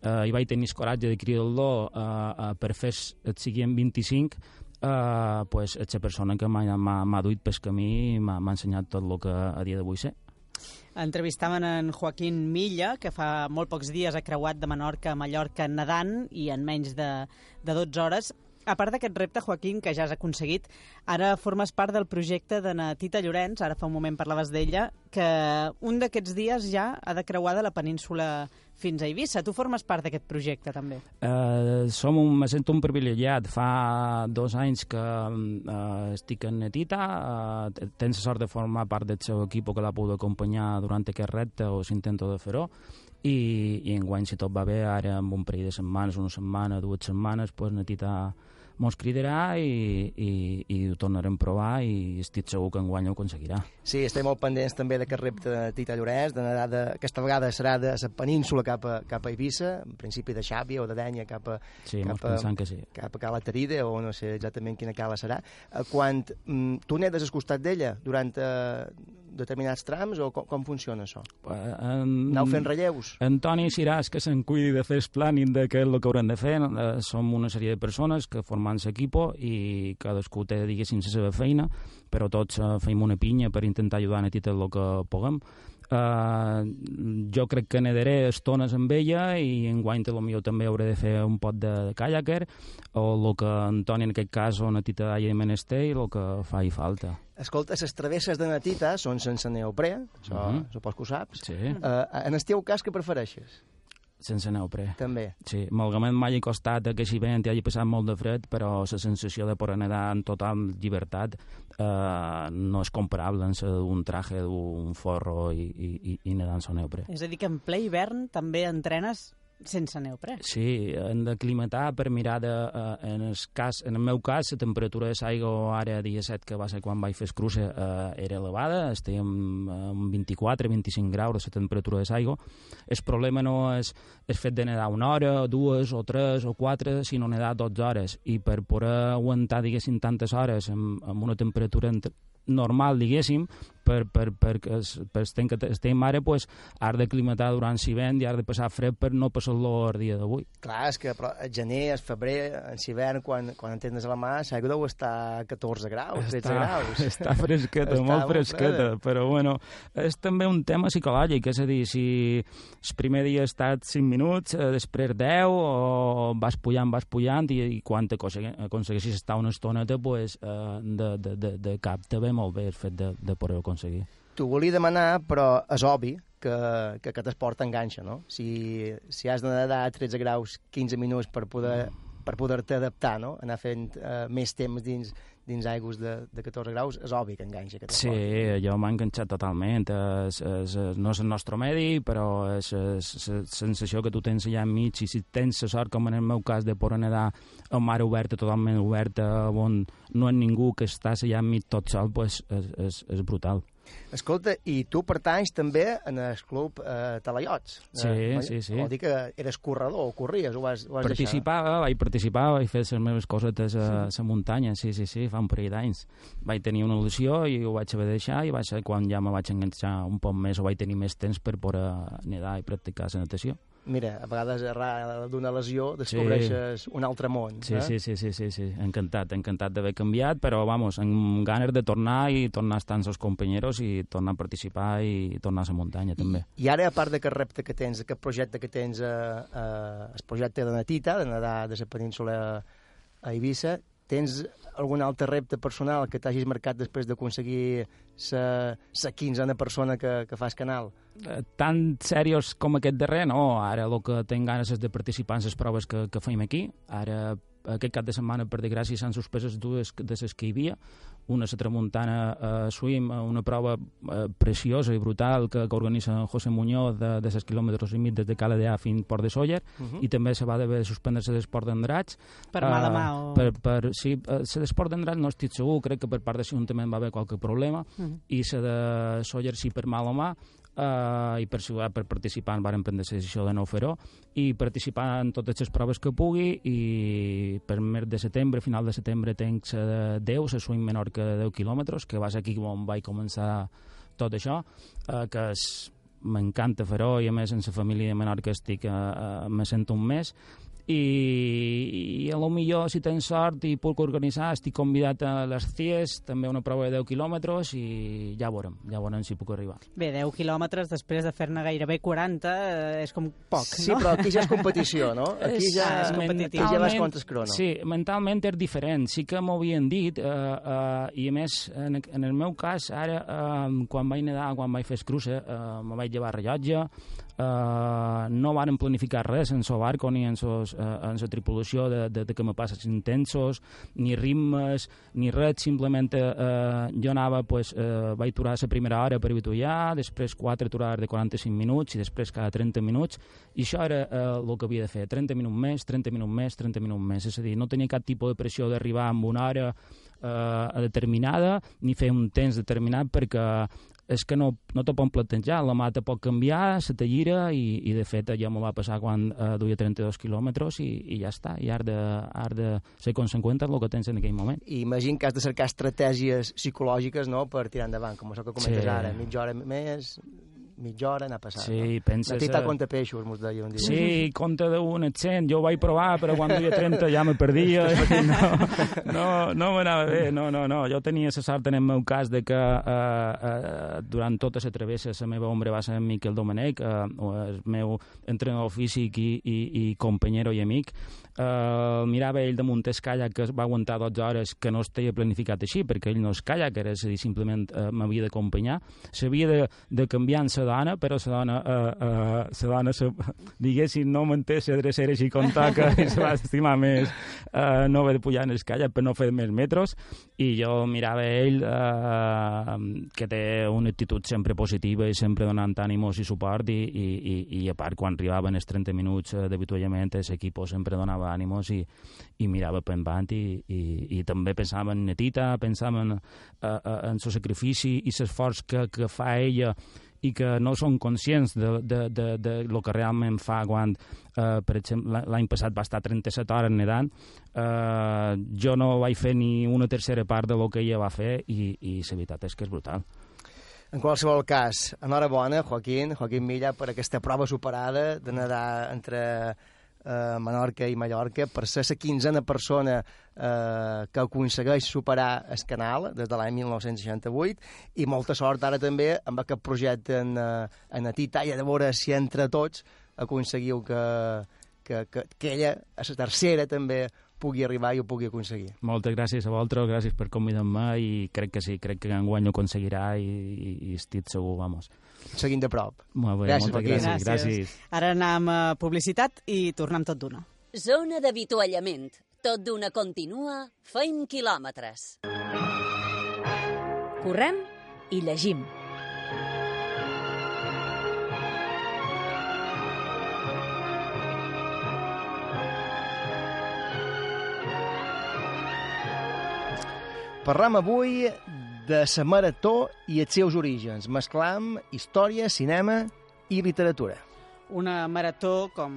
eh, i vaig tenir el coratge de cridar-lo eh, eh, per fer el següent 25 eh, pues, és la persona que m'ha duit pel camí i m'ha ensenyat tot el que a dia d'avui sé. Entrevistaven en Joaquín Milla, que fa molt pocs dies ha creuat de Menorca a Mallorca nedant i en menys de, de 12 hores. A part d'aquest repte, Joaquín, que ja has aconseguit, ara formes part del projecte de na Tita Llorenç, ara fa un moment parlaves d'ella, que un d'aquests dies ja ha de creuar de la península fins a Eivissa. Tu formes part d'aquest projecte, també. Eh, som un, me sento un privilegiat. Fa dos anys que eh, estic en Netita, eh, tens sort de formar part del seu equip que l'ha pogut acompanyar durant aquest repte o s'intento de fer-ho i, i enguany, si tot va bé, ara amb un parell de setmanes, una setmana, dues setmanes, pues, Netita mos cridarà i, i, i ho tornarem a provar i estic segur que enguany ho aconseguirà. Sí, estem molt pendents també d'aquest repte de Tita Llorenç, de nedar de, aquesta vegada serà de la península cap a, cap a Eivissa, en principi de Xàbia o de Dènia cap a, Sí, cap pensant que sí. cap a Cala Tarida o no sé exactament quina cala serà. Eh, Quan mm, tu nedes al costat d'ella durant eh, determinats trams o com, com funciona això? En... Aneu fent relleus? Antoni Siràs, que se'n cuidi de fer el planning de què és el que haurem de fer. Eh, som una sèrie de persones que formant l'equipo i cadascú té, diguéssim, la seva feina, però tots eh, feim una pinya per intentar ajudar a Netita el que puguem. Uh, jo crec que nedaré estones amb ella i enguany de lo millor també hauré de fer un pot de kayaker o el que Antoni en aquest cas o Netita hagi menester i el que fa i falta. Escolta, les travesses de Natita són sense neoprè, això Mhm. supos que ho saps. Sí, Eh, en el teu cas, què prefereixes? Sense neoprè. També. Sí, malgament m'hagi costat que si vent i hagi passat molt de fred, però la sensació de poder nedar en total llibertat eh, no és comparable amb d'un traje d'un forro i, i, i, nedar en la neoprè. És a dir, que en ple hivern també entrenes sense neoprè. Sí, hem d'aclimatar per mirar de, eh, en, el cas, en el meu cas, la temperatura de l'aigua ara dia 7, que va ser quan vaig fer el cruce, eh, era elevada, estàvem amb 24-25 graus la temperatura de l'aigua. El problema no és el fet de nedar una hora, dues o tres o quatre, sinó nedar 12 hores. I per poder aguantar, diguéssim, tantes hores amb, amb una temperatura entre, normal, diguéssim, per, per, per, per, per estem, que estem ara, pues, has d'aclimatar durant l'hivern i has de passar fred per no passar-lo el dia d'avui. Clar, és que però, a gener, a febrer, en hivern, quan, quan en tens a la mà, l'aigua deu estar a 14 graus, 13 està, graus. Està fresqueta, Està molt molt fresqueta, freda. però bueno, és també un tema psicològic, és a dir, si el primer dia ha estat 5 minuts, eh, després 10, o vas pujant, vas pujant, i, i quan aconsegue- aconsegueixis estar una estoneta, pues, eh, de, de, de, de cap te ve molt bé el fet de, de poder-ho aconseguir. T'ho volia demanar, però és obvi que, que aquest esport t'enganxa, no? Si, si has de nedar a 13 graus 15 minuts per poder per poder-te adaptar, no? anar fent uh, més temps dins, dins aigües de, de 14 graus, és obvi que enganxa aquest Sí, esport. jo m'ha enganxat totalment. És, és, no és el nostre medi, però és, és la sensació que tu tens allà enmig i si tens la sort, com en el meu cas, de poder nedar a mar oberta, totalment oberta, on no hi ha ningú que estàs allà enmig tot sol, pues, és, és, és brutal. Escolta, i tu pertanys també en el club eh, Talaiots. Sí, eh, sí, sí. Vol dir que eres corredor o corries, ho vas, ho vas Participava, vaig participar, vaig fer les meves cosetes a la muntanya, sí, sí, sí, fa un parell d'anys. Vaig tenir una lesió i ho vaig haver de deixar i va ser quan ja me vaig enganxar un poc més o vaig tenir més temps per poder nedar i practicar la natació. Mira, a vegades arran d'una lesió descobreixes un altre món. Sí, eh? sí, sí, sí, sí, sí, encantat, encantat d'haver canviat, però, vamos, amb ganes de tornar i tornar a estar amb els companyeros i tornar a participar i tornar a la muntanya, també. I ara, a part d'aquest repte que tens, aquest projecte que tens, eh, eh, el projecte de Natita, de nedar de la península a Eivissa, tens algun altre repte personal que t'hagis marcat després d'aconseguir la quinzena persona que, que fas canal? Eh, tan serios com aquest darrer, no. Ara el que tinc ganes és de participar en les proves que, que feim aquí. Ara, aquest cap de setmana, per desgràcia, s'han suspès les dues de les que hi havia. Una la tramuntana a Swim, una prova eh, preciosa i brutal que, que organitza José Muñoz de, de 6 quilòmetres i mig des de Cala d'A fins Port de Sóller, uh -huh. i també se va haver de suspendre l'esport d'Andrats. Per mala Eh, mà o- Per, per, sí, eh, l'esport d'Andrats no estic segur, crec que per part de l'Ajuntament va haver qualque problema, Mhm. i la de Sóller sí per mala mà, uh, i per, per participar varen prendre la decisió de no fer-ho. I participar en totes les proves que pugui i per mes de setembre, final de setembre tenc la de 10, la swing menor que 10 quilòmetres, que va ser aquí on vaig començar tot això, uh, que és m'encanta fer-ho i a més en la família menor que estic uh, uh, me sento un mes i, i a lo millor si tens sort i puc organitzar estic convidat a les CIES també una prova de 10 quilòmetres i ja veurem, ja veurem si puc arribar Bé, 10 quilòmetres després de fer-ne gairebé 40 eh, és com poc, Sí, no? però aquí ja és competició, no? [LAUGHS] Aquí ja, és competitiu. aquí ja vas el crono. Sí, mentalment és diferent. Sí que m'ho havien dit, eh, eh, i a més, en, en el meu cas, ara, eh, quan vaig nedar, quan vaig fer escruça, eh, me vaig llevar rellotge, eh, no varen planificar res en el barco ni en sos, eh, en la tripulació de, de, de que me passes intensos, ni ritmes, ni res, simplement eh, jo anava, pues, eh, vaig aturar la primera hora per avituallar, després quatre aturades de 45 minuts i després cada 30 minuts, i això era eh, el que havia de fer, 30 minuts més, 30 minuts més, 30 minuts més, és a dir, no tenia cap tipus de pressió d'arribar amb una hora eh, determinada ni fer un temps determinat perquè és que no, no te pot plantejar, la mà te pot canviar, se te llira i, i de fet ja me va passar quan eh, duia 32 quilòmetres i, i ja està, i has de, has de ser conseqüent amb el que tens en aquell moment. I imagino que has de cercar estratègies psicològiques no, per tirar endavant, com això que comentes Sí. ara, mitja hora més, mitja hora anar passant. Sí, no? penses, La tita eh, compta peixos, mos deia un dia. Sí, compte d'un et cent. Jo ho vaig provar, però quan duia 30 ja me perdia. i No, no, no m'anava bé. No, no, no. Jo tenia la sort en el meu cas de que eh, eh, durant tota la travessa la meva ombra va ser en Miquel Domenech, eh, el meu entrenador físic i, i, i companyero i amic. Eh, mirava ell el kayak que va aguantar 12 hores que no estava planificat així, perquè ell no és kayak, era, és a dir, simplement eh, m'havia d'acompanyar. S'havia de, de canviar en la dona, però la dona, eh, eh, la dona se, [LAUGHS] diguéssim, no manté la drecera així com toca i se va estimar més. Eh, no haver de pujar en kayak per no fer més metros i jo mirava ell eh, que té una actitud sempre positiva i sempre donant ànimos i suport i, i, i, i a part quan arribaven els 30 minuts eh, d'avituallament l'equip sempre donava ànimos i, i mirava per endavant i, i, i també pensava en Netita, pensava en, eh, eh, en el sacrifici i l'esforç que, que fa ella i que no són conscients de, de, de, de lo que realment fa quan, eh, per exemple, l'any passat va estar 37 hores nedant, eh, jo no vaig fer ni una tercera part de lo que ella va fer i, i la veritat és que és brutal. En qualsevol cas, enhorabona, Joaquín, Joaquín Milla, per aquesta prova superada de nedar entre eh, Menorca i Mallorca, per ser la quinzena persona eh, que aconsegueix superar el canal des de l'any 1968 i molta sort ara també amb aquest projecte en, eh, en Atita i a veure si entre tots aconseguiu que, que, que, que ella, a la tercera, també pugui arribar i ho pugui aconseguir. Moltes gràcies a vosaltres, gràcies per convidar-me i crec que sí, crec que enguany ho aconseguirà i, i, i estic segur, vamos. Seguint de prop. Molt bé, Gràcies, moltes gràcies. gràcies. Ara anem a publicitat i tornem tot d'una. Zona d'avituallament. Tot d'una continua, feim quilòmetres. Correm i llegim. Parlem avui de la marató i els seus orígens. Mesclam història, cinema i literatura. Una marató, com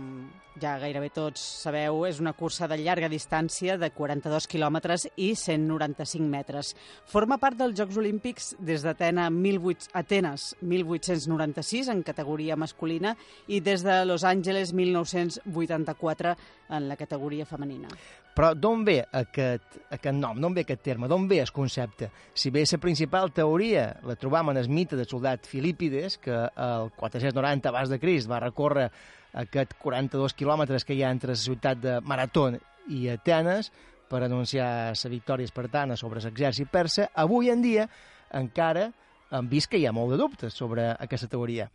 ja gairebé tots sabeu, és una cursa de llarga distància de 42 quilòmetres i 195 metres. Forma part dels Jocs Olímpics des d'Atena 18... Atenes 1896 en categoria masculina i des de Los Angeles 1984 en la categoria femenina. Però d'on ve aquest, aquest nom, d'on ve aquest terme, d'on ve el concepte? Si bé la principal teoria la trobam en el mite del soldat Filípides, que el 490 abans de Crist va recórrer aquest 42 quilòmetres que hi ha entre la ciutat de Maratón i Atenes per anunciar la victòria espartana sobre l'exèrcit persa, avui en dia encara hem vist que hi ha molt de dubtes sobre aquesta teoria.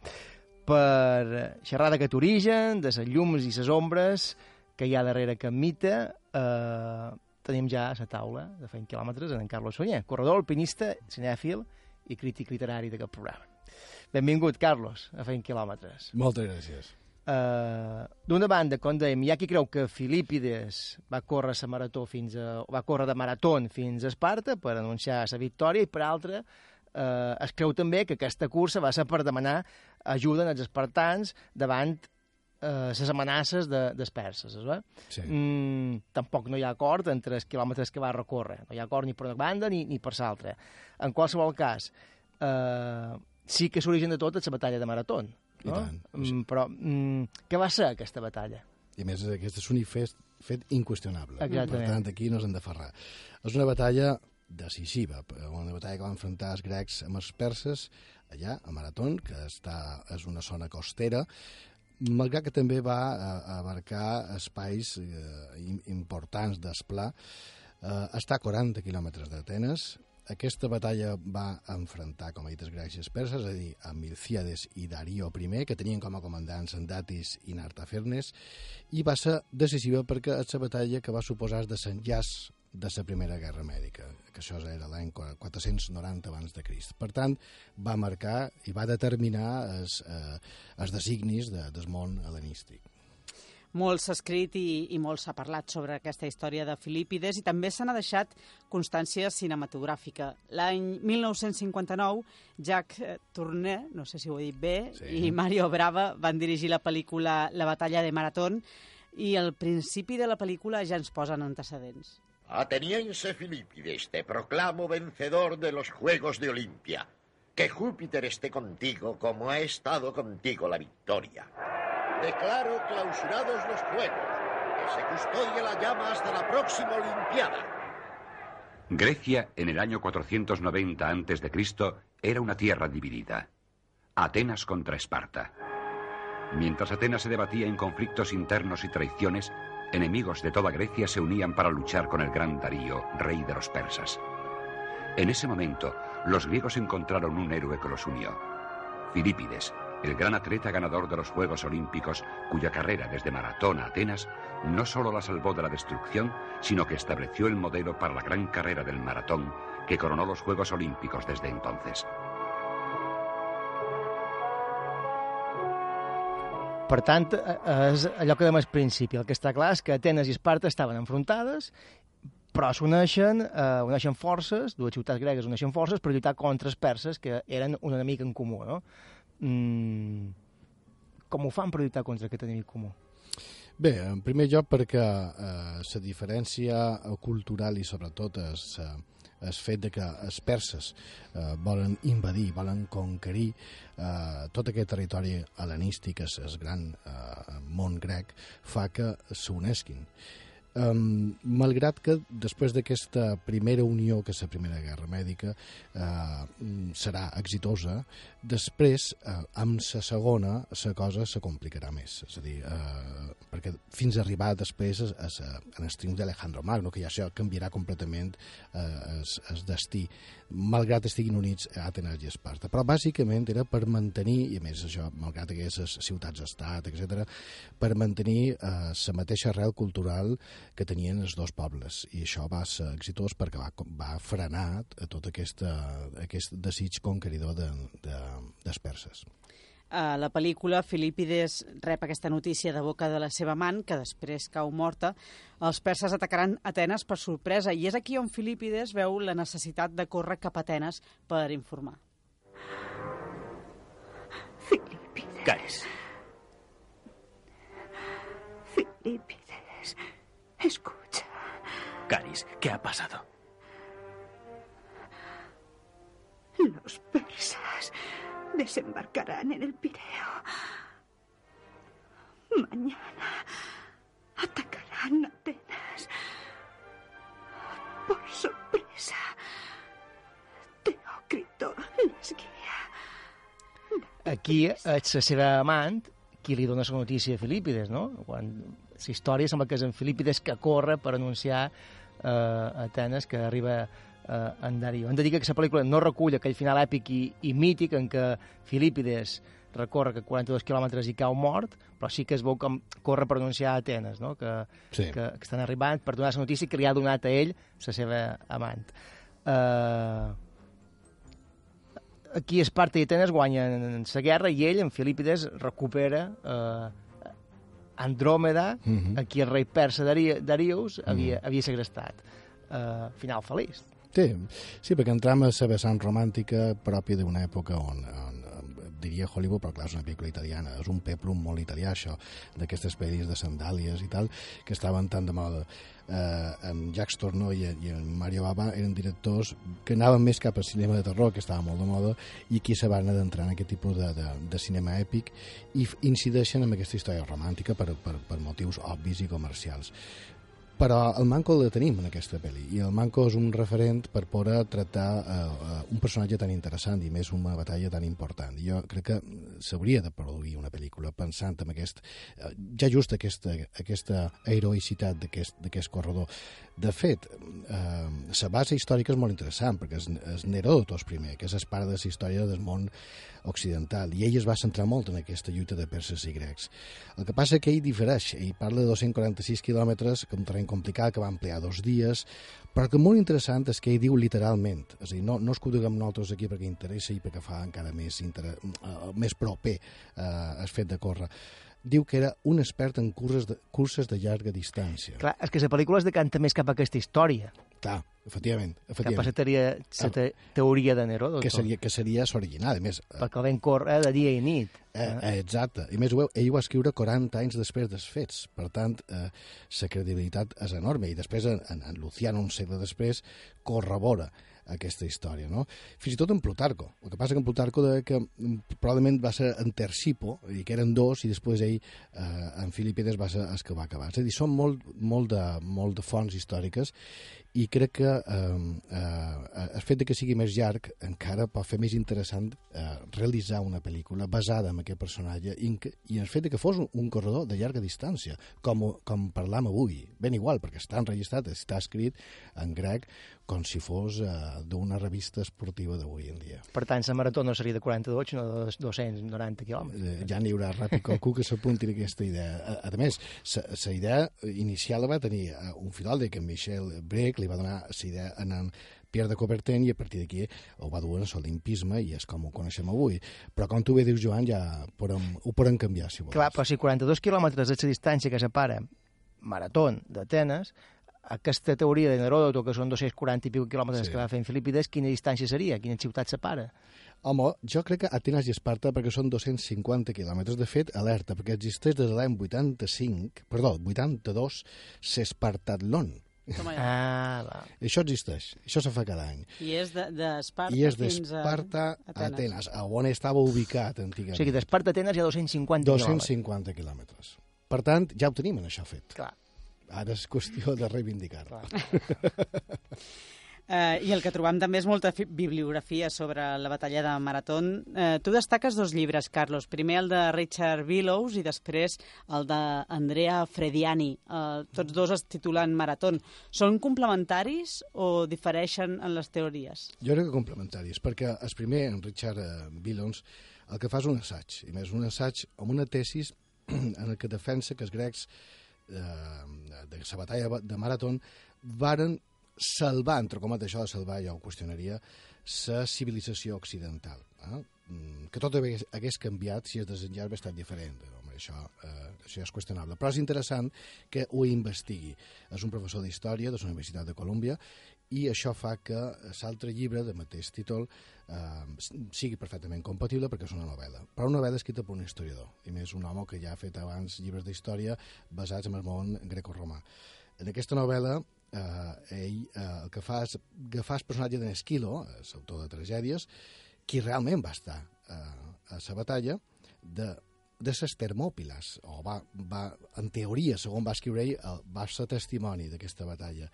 Per xerrar d'aquest origen, de les llums i les ombres que hi ha darrere aquest mite, eh, tenim ja a la taula de fent quilòmetres en, Carlos Soñer, corredor, alpinista, cinèfil i crític literari d'aquest programa. Benvingut, Carlos, a fent quilòmetres. Moltes gràcies. Uh, D'una banda, com dèiem, hi ha qui creu que Filípides va córrer la marató fins a, va córrer de marató fins a Esparta per anunciar la victòria i per altra uh, es creu també que aquesta cursa va ser per demanar ajuda als espartans davant eh, les amenaces de, dels perses. Eh? Sí. Mm, tampoc no hi ha acord entre els quilòmetres que va recórrer. No hi ha acord ni per una banda ni, ni per l'altra. En qualsevol cas, eh, sí que l'origen de tot és la batalla de Maratón. No? tant, Mm, però mm, què va ser aquesta batalla? I a més, aquest és un fet, fet inqüestionable. Exactament. Per tant, aquí no s'han de ferrar. És una batalla decisiva, una batalla que van enfrontar els grecs amb els perses allà, a Maratón, que està, és una zona costera, malgrat que també va eh, abarcar espais eh, im- importants d'esplà, eh, està a 40 quilòmetres d'Atenes. Aquesta batalla va enfrontar, com ha dit, i els perses, és a dir, a Milcíades i Darío I, que tenien com a comandants Andatis i Nartafernes, i va ser decisiva perquè és la batalla que va suposar el desenllaç de la Primera Guerra Mèdica, que això era l'any 490 abans de Crist. Per tant, va marcar i va determinar els, eh, els designis de, del món hel·lenístic. Molt s'ha escrit i, i molt s'ha parlat sobre aquesta història de Filípides i també se n'ha deixat constància cinematogràfica. L'any 1959, Jacques eh, Tourneur, no sé si ho he dit bé, Sí. i Mario Brava van dirigir la pel·lícula La batalla de Maratón i al principi de la pel·lícula ja ens posen antecedents. Ateniense Filipides, te proclamo vencedor de los Juegos de Olimpia. Que Júpiter esté contigo como ha estado contigo la victoria. Declaro clausurados los Juegos. Que se custodie la llama hasta la próxima Olimpiada. Grecia, en el año 490 a.C., era una tierra dividida. Atenas contra Esparta. Mientras Atenas se debatía en conflictos internos y traiciones, enemigos de toda Grecia se unían para luchar con el gran Darío, rey de los persas. En ese momento, los griegos encontraron un héroe que los unió. Filípides, el gran atleta ganador de los Juegos Olímpicos, cuya carrera desde Maratón a Atenas no solo la salvó de la destrucción, sino que estableció el modelo para la gran carrera del maratón que coronó los Juegos Olímpicos desde entonces. Per tant, eh, és allò que dèiem al principi. El que està clar és que Atenes i Esparta estaven enfrontades, però s'uneixen, eh, uneixen forces, dues ciutats gregues uneixen forces per lluitar contra els perses, que eren un enemic en comú, no? Mm, com ho fan per lluitar contra aquest enemic comú? Bé, en primer lloc perquè eh, la diferència cultural i sobretot és, eh, el fet de que els perses eh, volen invadir, volen conquerir eh, tot aquest territori hel·lenístic, el, el gran eh, món grec, fa que s'unesquin. Um, malgrat que després d'aquesta primera unió, que és la Primera Guerra Mèdica, eh, serà exitosa, després, eh, amb la segona, la cosa se complicarà més. És a dir, eh, perquè fins a arribar després a, a, a, a el d'Alejandro Magno, que ja això canviarà completament eh, el, destí, malgrat estiguin units a Atenes i Esparta. Però bàsicament era per mantenir, i a més això, malgrat aquestes ciutats-estat, etc, per mantenir eh, la mateixa arrel cultural que tenien els dos pobles i això va ser exitós perquè va, va frenar a tot aquesta, aquest desig conqueridor de, de, dels perses. A la pel·lícula, Filípides rep aquesta notícia de boca de la seva amant, que després cau morta. Els perses atacaran Atenes per sorpresa, i és aquí on Filípides veu la necessitat de córrer cap a Atenes per informar. Caes. Filipides, escucha. Caris, ¿qué ha pasado? Los persas desembarcarán en el Pireo. Mañana atacarán Atenas. Por sorpresa, Teócrito les guia. Aquí és la seva amant qui li dona la notícia a Filípides, no? Quan la història sembla que és en Filípides que corre per anunciar eh, a Atenes que arriba eh, en Darío. Hem de dir que aquesta pel·lícula no recull aquell final èpic i, i mític en què Filípides recorre que 42 quilòmetres i cau mort, però sí que es veu com corre per anunciar a Atenes, no? que, Sí. que, que estan arribant per donar la notícia que li ha donat a ell la seva amant. Eh, aquí Esparta i Atenes guanyen la guerra i ell, en Filípides, recupera eh, Andròmeda, Mhm. aquí el rei persa Dari Darius havia, havia segrestat. Eh, final feliç. Sí, sí, perquè entram a la vessant romàntica pròpia d'una època on, on diria Hollywood, però clar, és una pel·lícula italiana, és un peplum molt italià, això, d'aquestes pel·lis de sandàlies i tal, que estaven tan de moda. Eh, en Jacques Tornó i, i en Mario Bava eren directors que anaven més cap al cinema de terror, que estava molt de moda, i aquí se van adentrar en aquest tipus de, de, de cinema èpic i incideixen en aquesta història romàntica per, per, per motius obvis i comercials però el manco el tenim en aquesta pel·li i el manco és un referent per poder tractar eh, eh, un personatge tan interessant i més una batalla tan important. Jo crec que s'hauria de produir una pel·lícula pensant en aquest eh, ja just aquesta, aquesta heroïcitat d'aquest corredor. De fet, eh, la base històrica és molt interessant perquè és, és Neròdotos primer, que és el pare de la història del món occidental i ell es va centrar molt en aquesta lluita de perses i grecs. El que passa que ell difereix ell parla de 246 quilòmetres que un terreny complicat que va ampliar dos dies però que molt interessant és que ell diu literalment és a dir, no, no ho diguem nosaltres aquí perquè interessa i perquè fa encara més, inter... uh, més proper uh, el fet de córrer diu que era un expert en curses de, curses de llarga distància Clar, és que la pel·lícula es decanta més cap a aquesta història. Clar, efectivament. Cap a efectivament. la teoria, la te teoria de Neró. que seria, que seria l'original, a més. Perquè el vam córrer de dia i nit. Eh, eh, exacte. I més, ho- ell ho va escriure 40 anys després dels fets. Per tant, eh, la credibilitat és enorme. I després, en, en Luciano, un segle després, corrobora aquesta història, no? Fins i tot en Plutarco. El que passa que en Plutarco de que mm, probablement va ser en Tercipo, i que eren dos, i després ell, eh, en Filipides, va ser el que va acabar. És a dir, són molt, molt, de, molt de fonts històriques i crec que eh, eh, el fet de que sigui més llarg encara pot fer més interessant eh, realitzar una pel·lícula basada en aquest personatge i, i el fet de que fos un, un corredor de llarga distància, com, com parlam avui. Ben igual, perquè està enregistrat, està escrit en grec com si fos eh, d'una revista esportiva d'avui en dia. Per tant, la marató no seria de 42, sinó de 290 quilòmetres. Eh, ja n'hi haurà ràpid qualcú que s'apunti a aquesta idea. A, a més, la idea inicial la va tenir eh, un filòleg, que en Michel Breck, li va donar la idea en Pierre de Coubertin i a partir d'aquí ho va dur en l'olimpisme i és com ho coneixem avui. Però com tu bé dius, Joan, ja podem, ho podem canviar, si vols. Clar, però si 42 quilòmetres és la distància que separa Marató d'Atenes, aquesta teoria de Neròdoto, que són 240 i pico quilòmetres Sí. que va fer en Filipides, quina distància seria? Quina ciutat separa? Home, jo crec que Atenes i Esparta perquè són 250 quilòmetres. De fet, alerta, perquè existeix des de l'any 85, perdó, 82, l'Espartatlon. [LAUGHS] Ah, va. Això existeix, això se fa cada any. I és de- d'Esparta I és fins a d'Esparta a Atenes. Atenes, a on estava ubicat O antigament. sigui, d'Esparta a Atenes hi ha 250 quilòmetres. 250 quilòmetres. Per tant, ja ho tenim, en això fet. Clar. Ara és qüestió de reivindicar-ho. Eh, I el que trobam també és molta fi- bibliografia sobre la batalla de Maratón. Eh, tu destaques dos llibres, Carlos. Primer el de Richard Billows i després el d'Andrea Frediani. Eh, tots dos es titulen Maratón. Són complementaris o difereixen en les teories? Jo crec que complementaris, perquè el primer, en Richard eh, Billons, el que fa és un assaig, i més un assaig amb una tesis [CLEARS THROAT] en el que defensa que els grecs de la batalla de Maratón varen salvar, entre cometes això de salvar, jo ho qüestionaria, la civilització occidental. Eh? Mm, Que tot hagués, hagués canviat si es desenllaç hagués estat diferent. Home, això, eh, això és qüestionable. Però és interessant que ho investigui. És un professor d'història de la Universitat de Colúmbia i això fa que l'altre llibre de mateix títol eh, sigui perfectament compatible perquè és una novel·la. Però una novel·la escrita per un historiador, i més un home que ja ha fet abans llibres d'història basats en el món greco-romà. En aquesta novel·la, eh, ell eh, el que fa és agafar el personatge d'en Esquilo, l'autor de tragèdies, qui realment va estar eh, a la batalla de de les Termòpiles, o va, va, en teoria, segons va escriure ell, el- va ser testimoni d'aquesta batalla.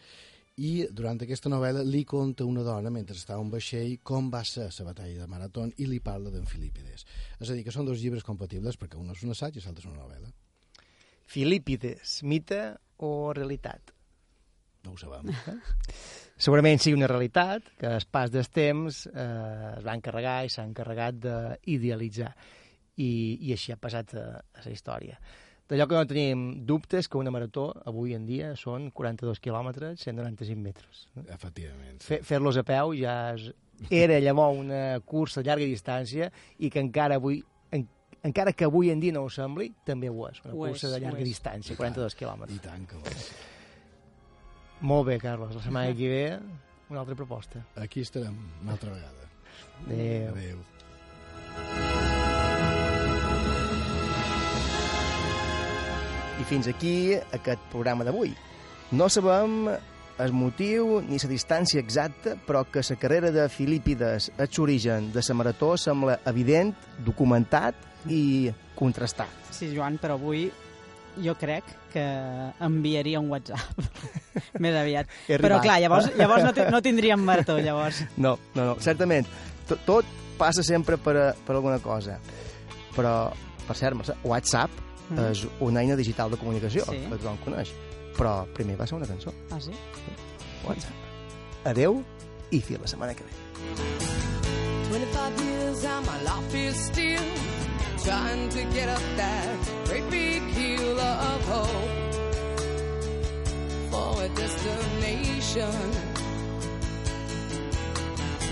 I durant aquesta novel·la li conta una dona, mentre estava en vaixell, com va ser la batalla de Maratón i li parla d'en Filipides. És a dir, que són dos llibres compatibles perquè un és un assaig i l'altre és una novel·la. Filípides, mite o realitat? No ho sabem. [LAUGHS] Segurament sigui una realitat que el pas dels temps eh, es va encarregar i s'ha encarregat d'idealitzar. I, I així ha passat a, a la història. D'allò que no tenim dubtes que una marató avui en dia són 42 quilòmetres, 195 metres. Efectivament. Fer- Fer-los a peu ja és, era llavors una cursa a llarga distància i que encara avui en, encara que avui en dia no ho sembli, també ho és, una Ho és, cursa de ho llarga és. distància, I tant, 42 quilòmetres. I tant que ho és. Molt bé, Carlos. La setmana que ve, una altra proposta. Aquí estarem una altra vegada. Adéu. Adéu. I fins aquí aquest programa d'avui. No sabem el motiu ni la distància exacta, però que la carrera de Filípides a l'origen de la marató sembla evident, documentat i contrastat. Sí, Joan, però avui jo crec que enviaria un WhatsApp [LAUGHS] més aviat. Però clar, llavors, llavors no, no tindríem marató, [LAUGHS] llavors. No, no, no, certament. Tot, tot passa sempre per, a- per alguna cosa. Però, per cert, Mercè, WhatsApp Mm. és una eina digital de comunicació, Sí. que tothom coneix. Però primer va ser una cançó. Ah, sí? WhatsApp. Adeu i fins la setmana que ve. 25 years and my life is still trying to get up that great big hill of hope for a destination.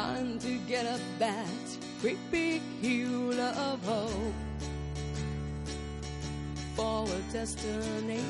trying to get up that big hill of hope for a destination.